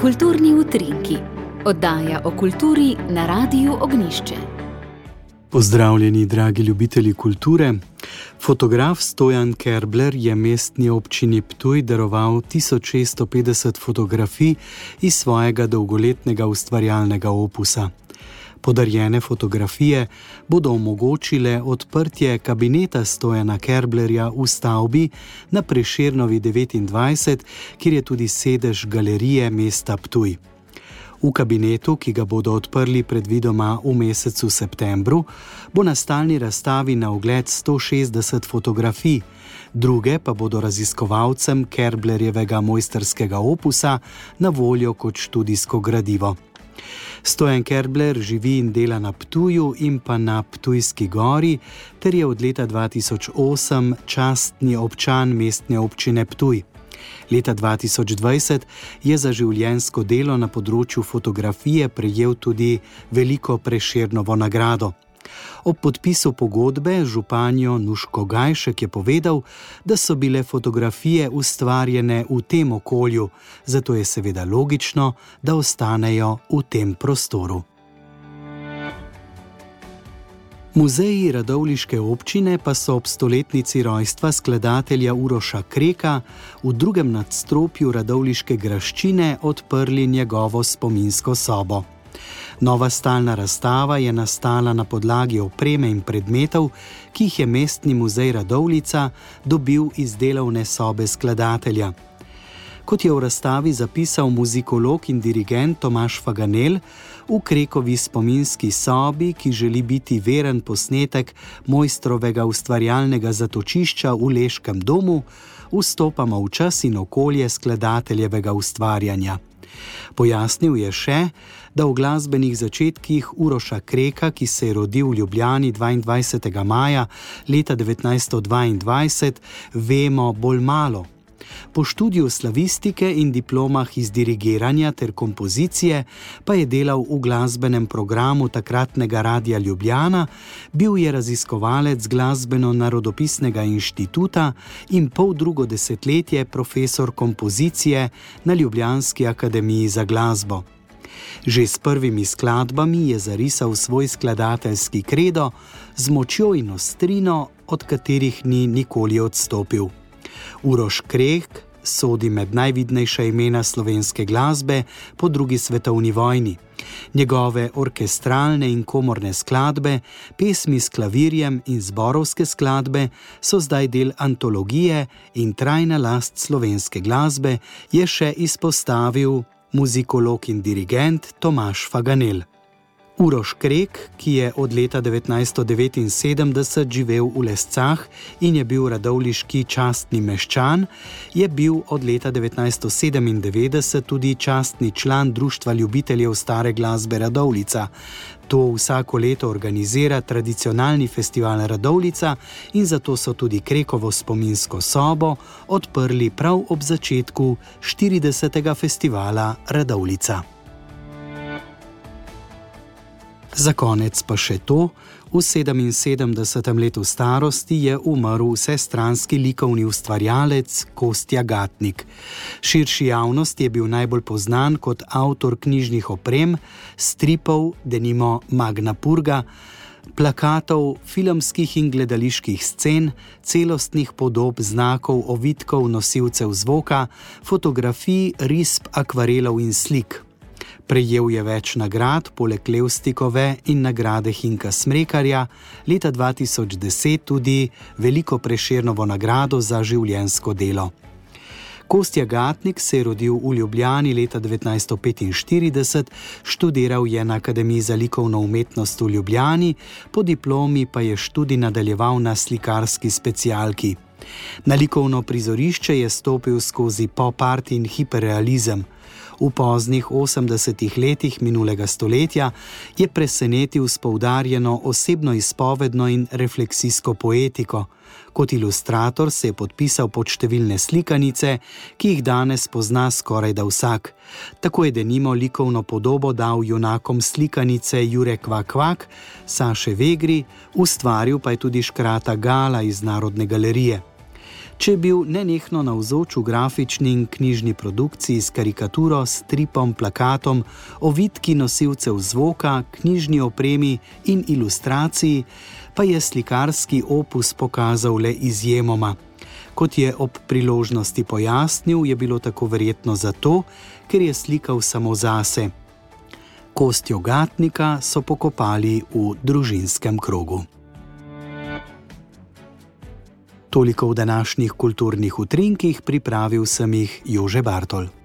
Kulturni utrinki, oddaja o kulturi na Radiu Ognišče. Pozdravljeni, dragi ljubitelji kulture. Fotograf Stojan Kerbler je mestni občini Ptuj daroval 1650 fotografij iz svojega dolgoletnega ustvarjalnega opusa. Podarjene fotografije bodo omogočile odprtje kabineta Stojana Kerblerja v stavbi na Preširnovi 29, kjer je tudi sedež galerije mesta Ptuj. V kabinetu, ki ga bodo odprli predvidoma v mesecu septembru, bo na stalni razstavi na ogled 160 fotografij, druge pa bodo raziskovalcem Kerblerjevega mojsterskega opusa na voljo kot študijsko gradivo. Stojan Kerbler živi in dela na Ptuju in pa na Ptujski gori, ter je od leta 2008 častni občan mestne občine Ptuj. Leta 2020 je za življensko delo na področju fotografije prejel tudi veliko preširnovo nagrado. Ob podpisu pogodbe županjo Nuško Gajšek je povedal, da so bile fotografije ustvarjene v tem okolju, zato je seveda logično, da ostanejo v tem prostoru. Muzeji Radovliške občine pa so ob stoletnici rojstva skladatelja Uroša Kreka v drugem nadstropju Radovliške graščine odprli njegovo spominsko sobo. Nova stalna razstava je nastala na podlagi opreme in predmetov, ki jih je mestni muzej Radovlica dobil iz delovne sobe skladatelja. Kot je v razstavi zapisal muzikolog in dirigent Tomaš Faganel, v Krekovi spominski sobi, ki želi biti veren posnetek mojstrovega ustvarjalnega zatočišča v Leškem domu, vstopamo v čas in okolje skladateljevega ustvarjanja. Pojasnil je še, da v glasbenih začetkih Uroša Kreka, ki se je rodil v Ljubljani 22. maja leta 1922, vemo bolj malo. Po študiju slavistike in diplomah iz dirigiranja ter kompozicije pa je delal v glasbenem programu takratnega Radia Ljubljana, bil je raziskovalec glasbeno-narodopisnega inštituta in pol drugo desetletje profesor kompozicije na Ljubljanski akademiji za glasbo. Že s prvimi skladbami je zarisal svoj skladateljski kredo z močjo in ostrino, od katerih ni nikoli odstopil. Uroš Krek sodi med najvidnejša imena slovenske glasbe po drugi svetovni vojni. Njegove orkestralne in komorne skladbe, pesmi s klavirjem in zborovske skladbe so zdaj del antologije in trajna last slovenske glasbe, je še izpostavil muzikolog in dirigent Tomaš Faganel. Uroš Krek, ki je od leta 1979 živel v Lescah in je bil radovliški častni meščan, je bil od leta 1997 tudi častni član Društva ljubiteljev stare glasbe Radovlica. To vsako leto organizira tradicionalni festival Radovlica in zato so tudi Krekovo spominsko sobo odprli prav ob začetku 40. festivala Radovlica. Za konec pa še to: v 77. letu starosti je umrl vsestranski likovni ustvarjalec Kostja Gatnik. Širši javnosti je bil najbolj znan kot avtor knjižnih oprem, stripov, denimo Magna Purga. Plakatov, filmskih in gledaliških scen, celostnih podob, znakov, ovitkov, nosilcev zvoka, fotografij, risb, akvarelov in slik. Prejel je več nagrad, poleg Levstikove in nagrade Hinka Smrekarja, leta 2010 tudi veliko preširnovo nagrado za življensko delo. Kostja Gatnik se je rodil v Ljubljani leta 1945, študiral je na Akademiji za likovno umetnost v Ljubljani, po diplomi pa je študij nadaljeval na slikarski specialki. Na likovno prizorišče je stopil skozi pop-art in hiperrealizem. V poznih 80-ih letih minulega stoletja je presenetil s poudarjeno osebno izpovedno in refleksijsko poetiko. Kot ilustrator se je podpisal pod številne slikanice, ki jih danes pozna skoraj da vsak. Tako je denimo likovno podobo dal junakom slikanice Jurek Kvak, Saše Vegri, ustvaril pa je tudi škrata Gala iz Narodne galerije. Če je bil nenehno navzoč v grafični in knjižni produkciji s karikaturo, stripom, plakatom, ovitki nosilcev zvoka, knjižni opremi in ilustraciji, pa je slikarski opus pokazal le izjemoma. Kot je ob priložnosti pojasnil, je bilo tako verjetno zato, ker je slikal samo zase. Kostjo Gatnika so pokopali v družinskem krogu. Toliko v današnjih kulturnih utrinkih, pripravil sem jih Jože Bartol.